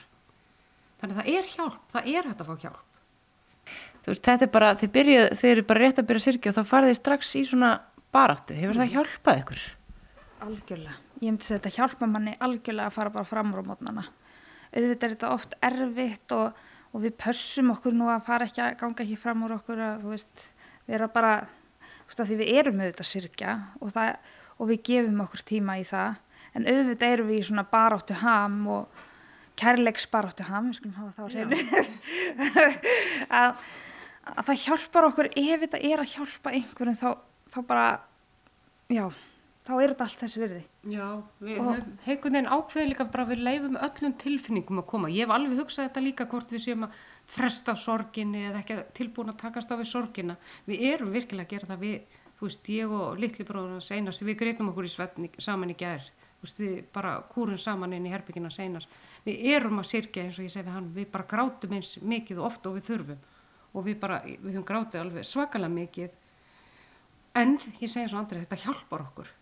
þannig að það er hjálp, það er hægt að fá hjálp Þú veist, þetta er bara, þið, byrjuð, þið eru bara rétt að byrja að syrkja og þá farið þið strax í svona baráttu. Hefur það hjálpað ykkur? Algjörlega. Ég myndi segja þetta hjálpa manni algjörlega að fara bara fram úr mótnana. Auðvitað er þetta oft erfitt og, og við pössum okkur nú að fara ekki að ganga ekki fram úr okkur að, þú veist, vera bara, þú veist, að því við erum auðvitað að syrkja og, það, og við gefum okkur tíma í það. En auðvitað erum við í svona baráttu ham og kærleiks baráttu ham, við skulum hafa það á hreinu. að, að það hjálpar okkur ef þetta er að hjálpa einhverjum þá, þá bara, já, þá er þetta allt þessi virði. Já, við heikun veginn ákveðin líka bara við leifum öllum tilfinningum að koma. Ég hef alveg hugsað þetta líka hvort við séum að fresta sorginni eða ekki tilbúin að takast á við sorgina. Við erum virkilega að gera það við, þú veist, ég og litli bróður hans einast, við greitum okkur í svefni saman í gær. Þú veist, við bara kúrum saman inn í herbyggina seinast. Við erum að sirkja eins og ég segi við hann, við bara grátum eins mikið og oft og við þurfum. Og við bara, við höfum grátið alveg svakalega mikið. En ég segi eins og andri, þetta hjálpar okkur.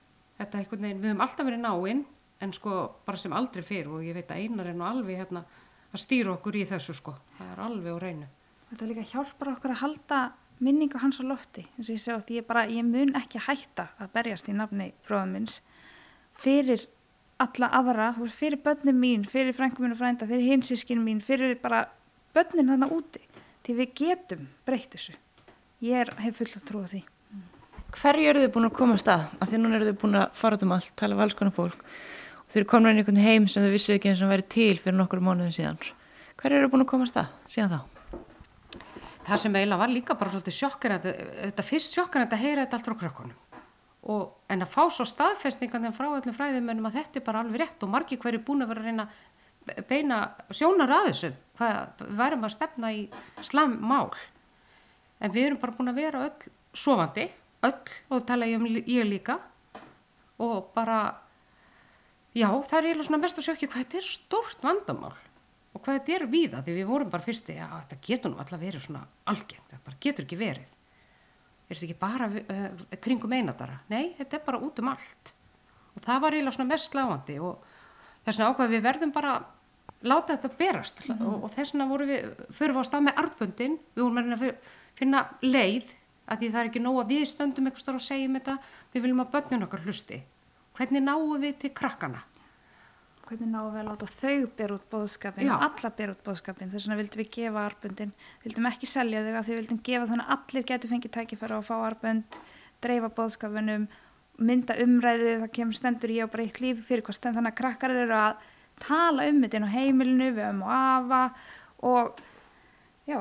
Þetta einhvern veginn, við höfum alltaf verið náinn, en sko bara sem aldrei fyrr og ég veit að einar er nú alveg hérna að stýra okkur í þessu sko. Það er alveg á reynu. Þetta líka hjálpar okkur að halda minningu hans á lofti. eins og ég segi átt, ég, bara, ég mun ekki hætta að berjast í nafni bróðum minns fyrir alla aðra, þú veist, fyrir börnin mín, fyrir frænkum mín og frænda, fyrir hinsískin mín, fyrir bara börnin þarna úti. Því við getum breytt þessu. Ég er, hef full að trúa því. Hverju eru þið búin að koma að stað? Af því núna eru þið búin að fara út um allt, tala við alls konar fólk og þið eru komin inn í einhvern heim sem þið vissu ekki eins og væri til fyrir nokkur mánuðin síðan. Hverju eru þið búin að koma að stað síðan þá? Það sem eiginlega var líka bara svolítið sjokkar þetta fyrst sjokkar að heyra þetta allt frá krökkunum. En að fá svo staðfestingan frá öllum fræðimennum að þetta er bara alveg rétt og margir hverju búin að vera að reyna beina sjónar að þessu hvað værum að stefna í slammál en við erum bara búin að vera öll sofandi, öll og tala ég um ég líka. Og bara já, það er eiginlega svona mest að sjökki hvað þetta er stórt vandamál og hvað þetta er víða því við vorum bara fyrsti já, þetta getur nú alltaf verið svona algengt þetta bara getur ekki verið. Er þetta ekki bara uh, kringum einadara nei, þetta er bara út um allt. Og það var eiginlega svona mest sláandi og þess vegna ákvað við verðum bara að láta þetta berast. Og, og þess vegna vorum við, við á stað með arbundin við vorum að að finna leið að því það er ekki nóg að við stöndum eitthvað og segjum þetta, við viljum að börnun okkar hlusti. Hvernig náum við til krakkana? Hvernig náum við að láta þau bera út bóðskapin, Já. alla bera út bóðskapin. Þess vegna vildum við gefa arbundin, vildum ekki selja þau að því vildum gefa þannig að allir getur fengið tækifæra að fá arbund, dreifa bóðskapunum, mynda umræðu, það kemur stendur ég á bara eitt líf fyrir hvað stend, þannig að krakkar eru að tala um þetta inn á heimilinu, við höfum og afa og já,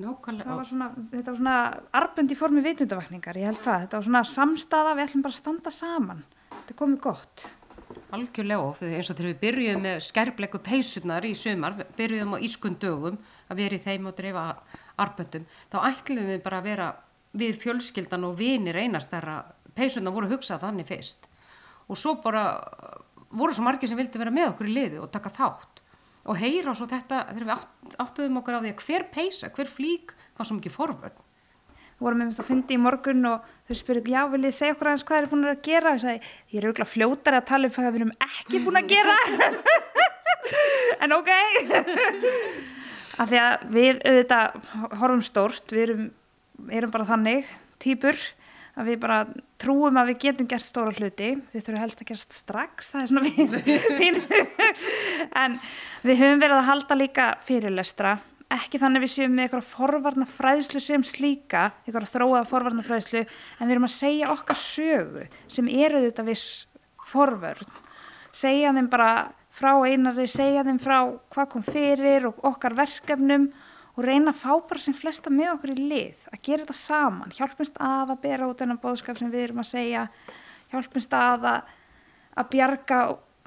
nákvæmlega. Það var svona, þetta var svona arbund í formi vitundavakningar, ég held það, þetta var svona samstaða, við ætlum bara að standa saman, þetta komið gott. Algjörlega og eins og þegar við byrjuðum með skærblegu peysurnar í sumar, byrjuðum á ískun dögum að vera í þeim og dreifa arböndum, þá ætlum við bara að vera við fjölskyldan og vinir einastæra, peysurnar voru hugsað þannig fyrst. Og svo bara voru svo margir sem vildi vera með okkur í liði og taka þátt og heyra svo þetta þegar við átt, áttuðum okkur á því að hver peysa, hver flík var svo mikið forvörn. Við vorum einmitt að fyndi í morgun og þau spurðu, já, viljið þið segja okkur aðeins hvað þeir eru búin að gera? Ég sagði, ég er auðvitað fljótari að tala um hvað við erum ekki búin að gera. en ok. Af því að við auðvitað horfum stórt, við erum, erum bara þannig, týpur, að við bara trúum að við getum gert stóra hluti. Þið þurfum helst að gerast strax, það er svona fín. en við höfum verið að halda líka fyrirlestra ekki þannig við séum með eitthvað forvarna fræðslu sem slíka, eitthvað þróaða forvarna fræðslu, en við erum að segja okkar sögu sem eru þetta viss forvörn. Segja þeim bara frá einari, segja þeim frá hvað kom fyrir og okkar verkefnum og reyna að fá bara sem flesta með okkur í lið, að gera þetta saman, hjálpumst að að bera út þennan bóðskap sem við erum að segja, hjálpumst að að, að bjarga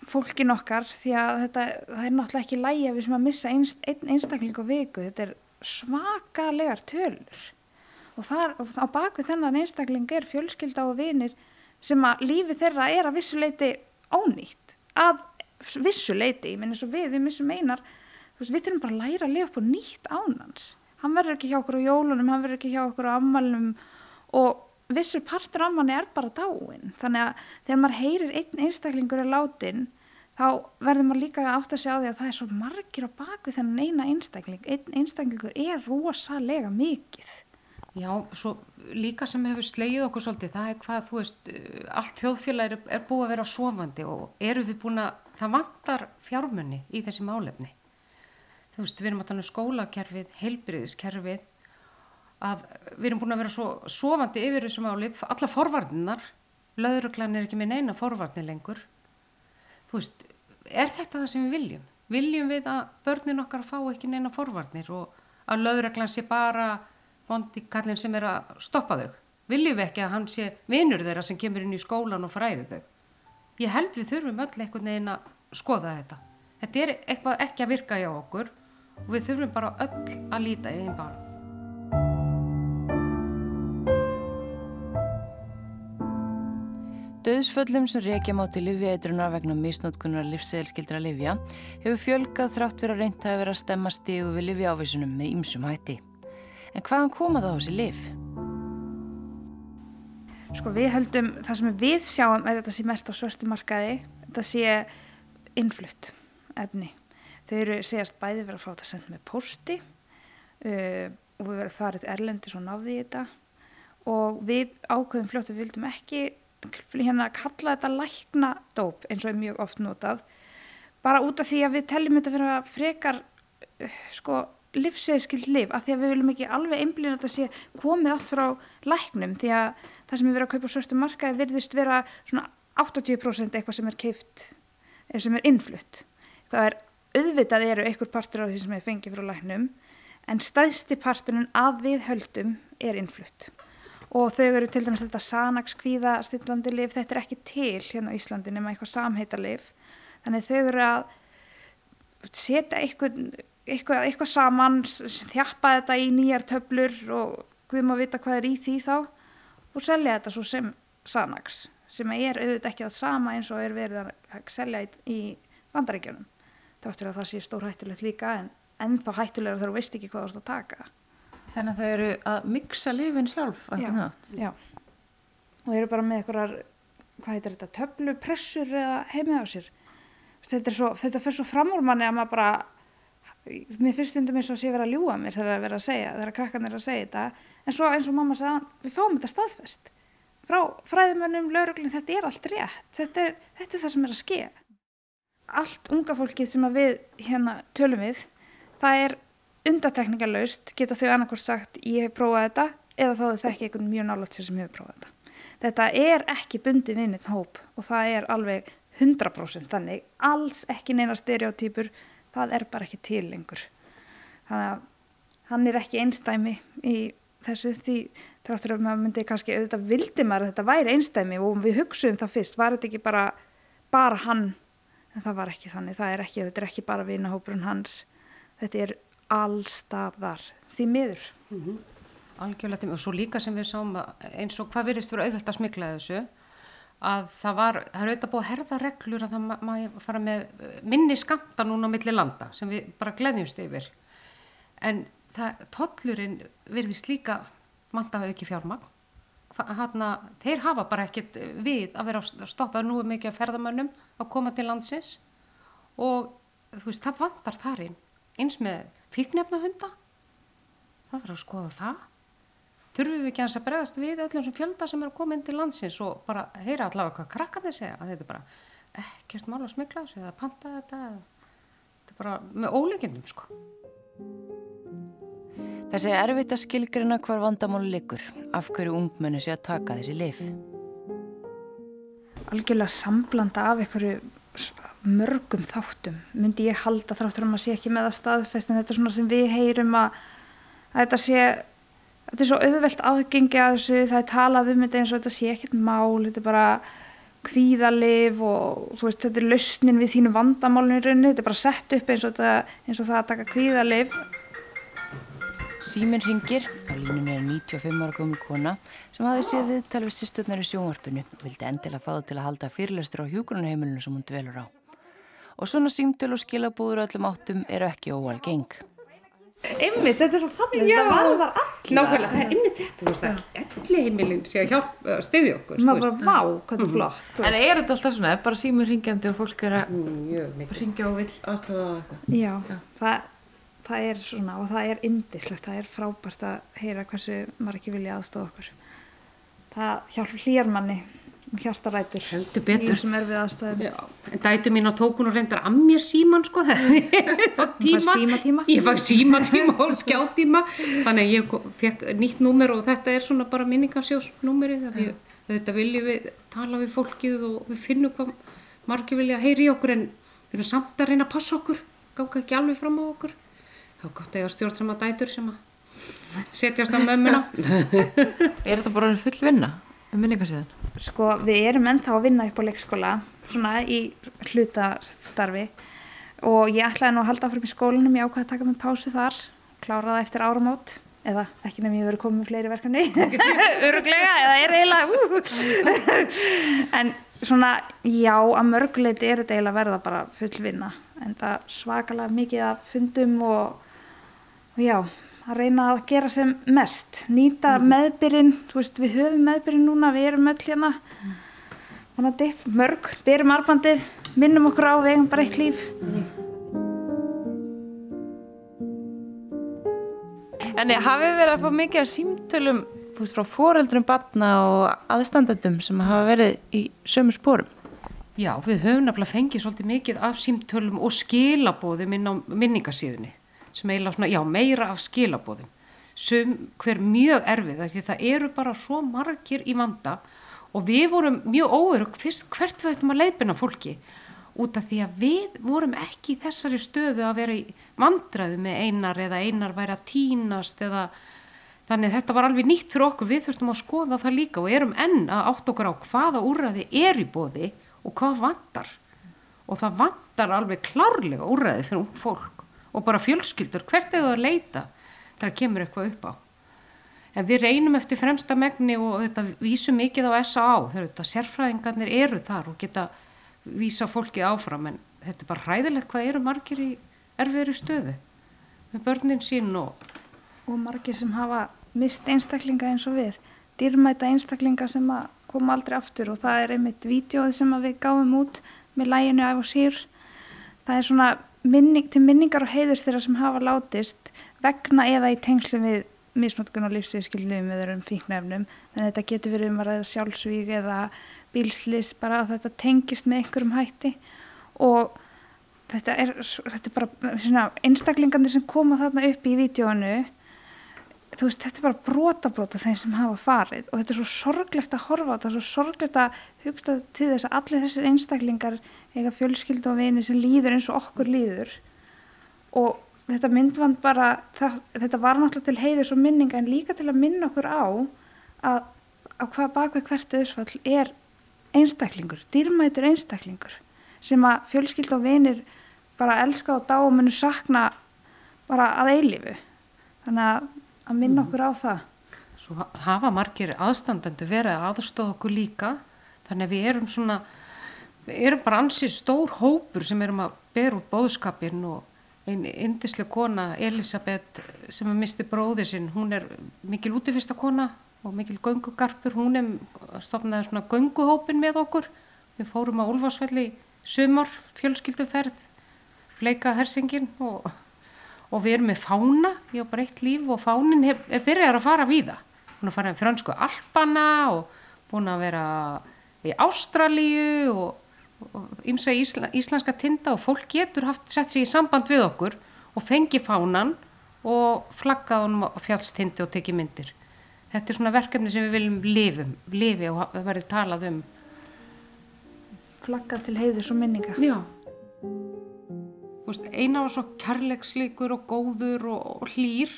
fólkin okkar því að þetta það er náttúrulega ekki lægi að við sem að missa einst, einn einstakling á viku, þetta er svakalegar tölur. Og þar og á bakvið þennan einstakling er fjölskylda og vinir sem að lífi þeirra er að vissuleiti ónýtt. Að vissuleiti, ég menn eins og við, við missum einar veist, við þurfum bara að læra að lifa upp á nýtt ánans hann verður ekki hjá okkur á jólunum, hann verður ekki hjá okkur á ammælunum og vissur partur af manni er bara dáin þannig að þegar maður heyrir einn einstaklingur er látin þá verður maður líka átt að segja á því að það er svo margir á bakvið þennan eina einstakling. Einn einstaklingur er rosalega mikið. Já, svo líka sem hefur slegið okkur svolítið, það er hvað, þú veist, uh, allt þjóðfélag er, er búið að vera sofandi og eru við búin að, það vantar fjármunni í þessi málefni. Þú veist, við erum að tala um skólakerfið, heilbriðiskerfið, að við erum búin að vera svo sofandi yfir þessu máli, alla forvarninar, löðruglan er ekki með neina forvarni lengur. Þú veist, er þetta það sem við viljum? Viljum við að börnin okkar fá ekki neina forvarnir og að löðruglan sé bara vondi kallin sem er að stoppa þau. Viljum við ekki að hann sé vinur þeirra sem kemur inn í skólan og fræði þau? Ég held við þurfum öll einhvern veginn að skoða þetta. Þetta er eitthvað ekki að virka hjá okkur og við þurfum bara öll að líta í einn barn. Döðsföllum sem reykja má til livjaeitrunar vegna misnótkunar livseðilskildra livja hefur fjölgað þrátt fyrir að reynda að vera að stemma stígu við livjaávísunum með ýmsum hætti. En hvaðan koma þá þessi liv? Sko við höldum, það sem við sjáum er þetta sé mert á svörstu markaði, þetta sé innflutt efni. Þau eru segjast bæði verið að fá þetta sendt með posti uh, og við verðum farið erlendis og náði í þetta og við ákveðum fljótt að við vildum ekki hérna að kalla þetta lækna dóp eins og er mjög oft notað bara út af því að við teljum þetta fyrir að frekar uh, sko livseðskild liv af því að við viljum ekki alveg einblýna þetta sé komið allt frá læknum því að það sem er verið að kaupa svörstu markaði virðist vera svona 80% eitthvað sem er keift sem er innflutt. Það er auðvitað eru einhver partur af því sem er fengið frá læknum en stæðsti parturinn að við höldum er innflutt. Og þau eru til dæmis þetta sanakskvíða stillandi lif, þetta er ekki til hérna á Íslandi nema eitthvað samheita lif þannig þau eru að setja eitthvað, eitthvað, eitthvað saman þjappa þetta í nýjar töflur og við maður vita hvað er í því þá og selja þetta svo sem sanaks sem er auðvitað ekki það sama eins og er verið að selja í, bandaríkjunum þáttur að það sé stór hættulegt líka en ennþá hættulegur þegar þú veist ekki hvað þú ert að taka Þannig að þau eru að miksa lifin sjálf á einhvern hátt. Já, og eru bara með einhverjar, hvað heitir þetta, töflupressur eða heimið á sér. Þetta, svo, þetta fyrir svo fram úr manni að maður bara, mér finnst stundum eins og sé verið að ljúa mér þegar það er verið að segja, þegar krakkan er að segja þetta, en svo eins og mamma sagði, við fáum þetta staðfest. Frá fræðimönnum, lauruglinn, þetta er allt rétt, þetta er, þetta er það sem er að ske. Allt unga fólkið sem við hérna tölum við, það er undatekningarlaust geta þau annarkort sagt ég hef prófað þetta eða þá þau þekki einhvern mjög nálátt sér sem hefur prófað þetta. Þetta er ekki bundið við neitt hóp og það er alveg 100% þannig, alls ekki neina stereotýpur, það er bara ekki til lengur. Þannig að hann er ekki einstæmi í þessu því tráttur að maður myndi kannski auðvitað vildi maður að þetta væri einstæmi og við hugsuðum það fyrst, var þetta ekki bara, bara hann, en það var ekki þannig, það er ekki, þetta er ekki bara vinahópurinn hans, þetta er allstaðar því miður. Mm -hmm. Algjörlega tíma og svo líka sem við sáum eins og hvað virðist vera auðvitað að smikla þessu að það var, það er auðvitað búið að herða reglur að það maður fara með minni skamta núna á milli landa sem við bara gleðjumst yfir. En það, tollurinn virðist líka hafa ekki fjármagn Hanna, þeir hafa bara ekkert við að vera að stoppa nú mikið af ferðamönnum að koma til landsins og þú veist, það vantar þarinn eins með fíknefnahunda það þarf að skoða það. Þurfum við ekki að bregðast við öllum sem fjölda sem er að koma inn til landsins og bara heyra allavega hvað krakkar þeir segja? Að þetta er bara ekkert mál að smikla þessu eða panta þetta eða, þetta er bara með óleikindum sko Þessi er erfitt að skilgrina hvar vandamáli likur af hverju ungmenni sé að taka þessi lif Algjörlega samblanda af einhverju mörgum þáttum. Myndi ég halda þráttur um að sé ekki með að staðfest en þetta er svona sem við heyrum að, að þetta sé þetta er svo auðvelt aðgengi að þessu. Það er talað um þetta eins og þetta sé ekkert mál þetta er bara kvíðalif og veist þetta er lausnin við þínu vandamálinu í rauninni. Þetta er bara sett upp eins og, þetta, eins og það að taka kvíðalif Síminn ringir, á línunni er 95 ára gömul kona sem hafi séð viðtal við sýsturnar í sjónvarpinu og vildi endilega fá það til að halda fyrirlestur á hjókunarheimilinu sem hún dvelur á og svona símtöl og skilabúður öllum áttum eru ekki óalgeng. Einmitt, þetta er svo fallið, þetta varðar allir. Nákvæmlega, það er einmitt þetta, þú veist það, allir heimilin sé að hjálpa, stiðja okkur. Maður bara, vá, hvað þetta er flott. En er þetta alltaf svona, bara símur ringjandi og fólk er að ringja og vil aðstofa eitthvað? Já, Já. Það, það er svona og það er indislegt, það er frábært að heyra hversu maður ekki vilja aðstofa okkur. Það hjálp hlýjar manni hjartarætur. Heldur betur. En dætu mín á tókun og reyndar að mér síman sko. Tíma. ég fæk símatíma og skjáttíma þannig að ég fekk nýtt númer og þetta er svona bara minningarsjósnúmeri þetta viljum við tala við fólkið og við finnum hvað margir vilja heyri okkur en við erum samt að reyna að passa okkur ganga ekki alveg fram á okkur þá gott að ég á stjórnsama dætur sem að setjast á mömmuna. Er þetta bara full vinna um minningarsíðan? Sko, við erum ennþá að vinna upp á leikskóla, svona í hlutastarfi. Og ég ætlaði nú að halda áfram í skólanum, ég ákvaði að taka mig pásu þar, klára það eftir áramót, eða ekki nefnum ég verið komið með fleiri verkefni, öruglega, eða er eiginlega, en svona, já, að mörguleiti er þetta eiginlega verða bara full vinna, en það svakalega mikið að fundum og, og já, að reyna að gera sem mest, nýta meðbyrinn, þú veist, við höfum meðbyrinn núna, við erum öll hérna, vonandi, mörg, byrjum arbandið, minnum okkur á, við eigum bara eitt líf. En hafið verið að fá mikið af símtölum þú veist, frá foreldrum batna og aðstandendum sem hafa verið í sömu spórum? Já, við höfum nefnilega fengið svolítið mikið af símtölum og skilabóðum inn á minningasíðunni sem eiginlega svona, já, meira af skilabóðum sem hver mjög erfið því það eru bara svo margir í vanda og við vorum mjög óörug fyrst hvert við ættum að leiðbina fólki út af því að við vorum ekki í þessari stöðu að vera í vandræðu með einar eða einar væri að tínast eða þannig að þetta var alveg nýtt fyrir okkur, við þurftum að skoða það líka og erum enn að átt okkur á hvaða úrræði er í bóði og hvað vantar. Og það vantar alveg klárlega úrræði fyrir ung fólk og bara fjölskyldur, hvert er það að leita þegar kemur eitthvað upp á en við reynum eftir fremsta megni og þetta vísum mikið á S.A.A. þetta sérfræðingarnir eru þar og geta vísa fólkið áfram en þetta er bara hræðilegt hvað eru margir í erfiðri stöðu með börnin sín og og margir sem hafa mist einstaklinga eins og við dýrmæta einstaklinga sem að koma aldrei aftur og það er einmitt vídeoð sem við gáum út með læginu af og sír það er svona minning, til minningar og heiðurs þeirra sem hafa látist vegna eða í tengslu við misnótkun og lífsviðskildum við erum fíknefnum að þetta getur verið um að ræða sjálfsvík eða bílslis bara að þetta tengist með einhverjum hætti. Og þetta er, þetta er bara svona, einstaklingarnir sem koma þarna upp í vídeoinu þú veist, þetta er bara brota brota þeim sem hafa farið. Og þetta er svo sorglegt að horfa á þetta, svo sorglegt að hugsta til þess að allir þessir einstaklingar eiga fjölskyldu og vini sem líður eins og okkur líður. Og þetta myndvand bara, það, þetta var náttúrulega til heiðis og minninga en líka til að minna okkur á að, að hvað bakveg hvert auðsfall er einstaklingur, dýrmætur einstaklingur sem að fjölskyldu og vinir bara elska og dá og munu sakna bara að eilifu þannig að að minna okkur á það. Svo hafa margir aðstandendu verið að aðstofa okkur líka þannig að við erum svona, erum bara ansið stór hópur sem erum að bera út bóðskapin og einn indislega kona, Elisabeth, sem er misti bróðið sinn, hún er mikil útifista kona og mikil göngugarpur, hún er stofnaði svona gönguhópin með okkur. Við fórum á Ulfarsvelli sumar, fjölskylduferð, fleika hersingin og og við erum með fána, ég á bara eitt líf og fánin er, er byrjar að fara við það. Hún er að fara í fransku Alpana og búin að vera í Ástralíu og ymsa ísla, íslenska tinda og fólk getur haft sett sig í samband við okkur og fengi fánan og flaggað honum á fjallstindi og tekið myndir. Þetta er svona verkefni sem við viljum lifum, lifi og það verður talað um. Flaggað til heiðis og minninga. Já eina var svo kærleiksleikur og góður og, og hlýr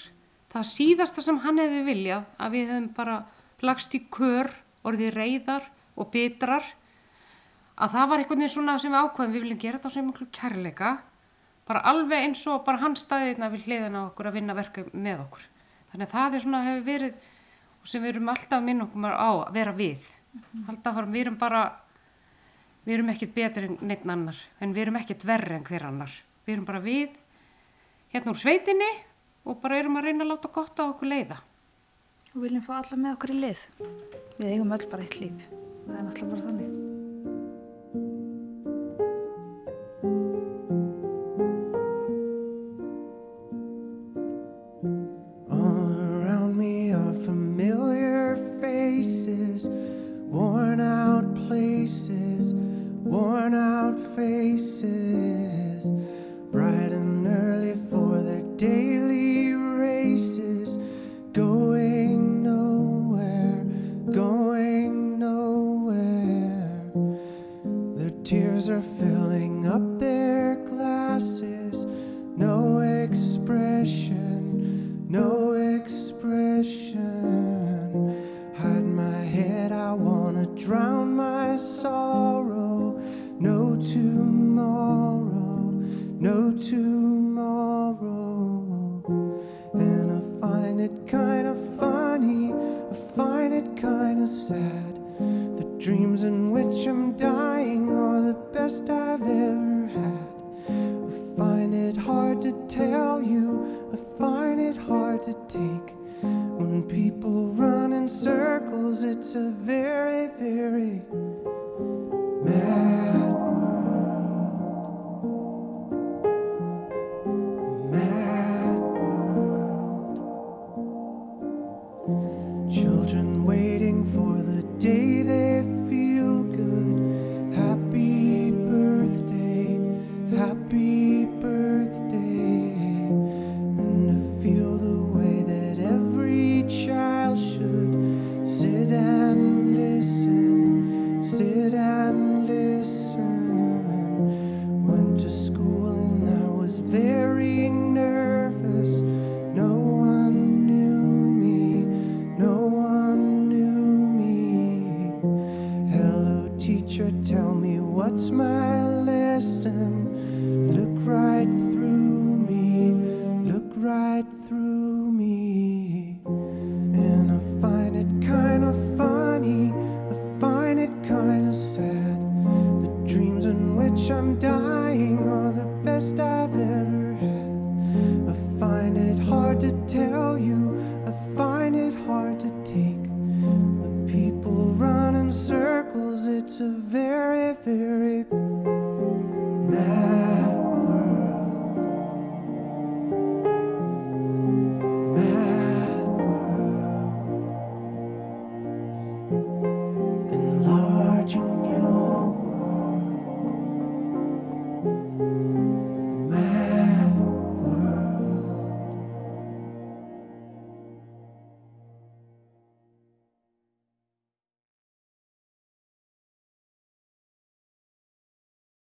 það síðasta sem hann hefði viljað að við hefum bara lagst í kör orðið reyðar og bitrar að það var einhvern veginn svona sem við ákveðum við viljum gera þetta á svo mjög kærleika bara alveg eins og bara hann staðirna við hliðina okkur að vinna verku með okkur þannig að það er svona hefur verið sem við erum alltaf minn okkur á að vera við -hmm. alltaf við erum bara við erum ekkert betur en neitt annar en við erum ekkert verri en hver annar við erum bara við hérna úr sveitinni og bara erum að reyna að láta gott á okkur leiða. Og viljum fá alla með okkur í lið. Við eigum öll bara eitt líf. Það er náttúrulega bara þannig. Children waiting for the day.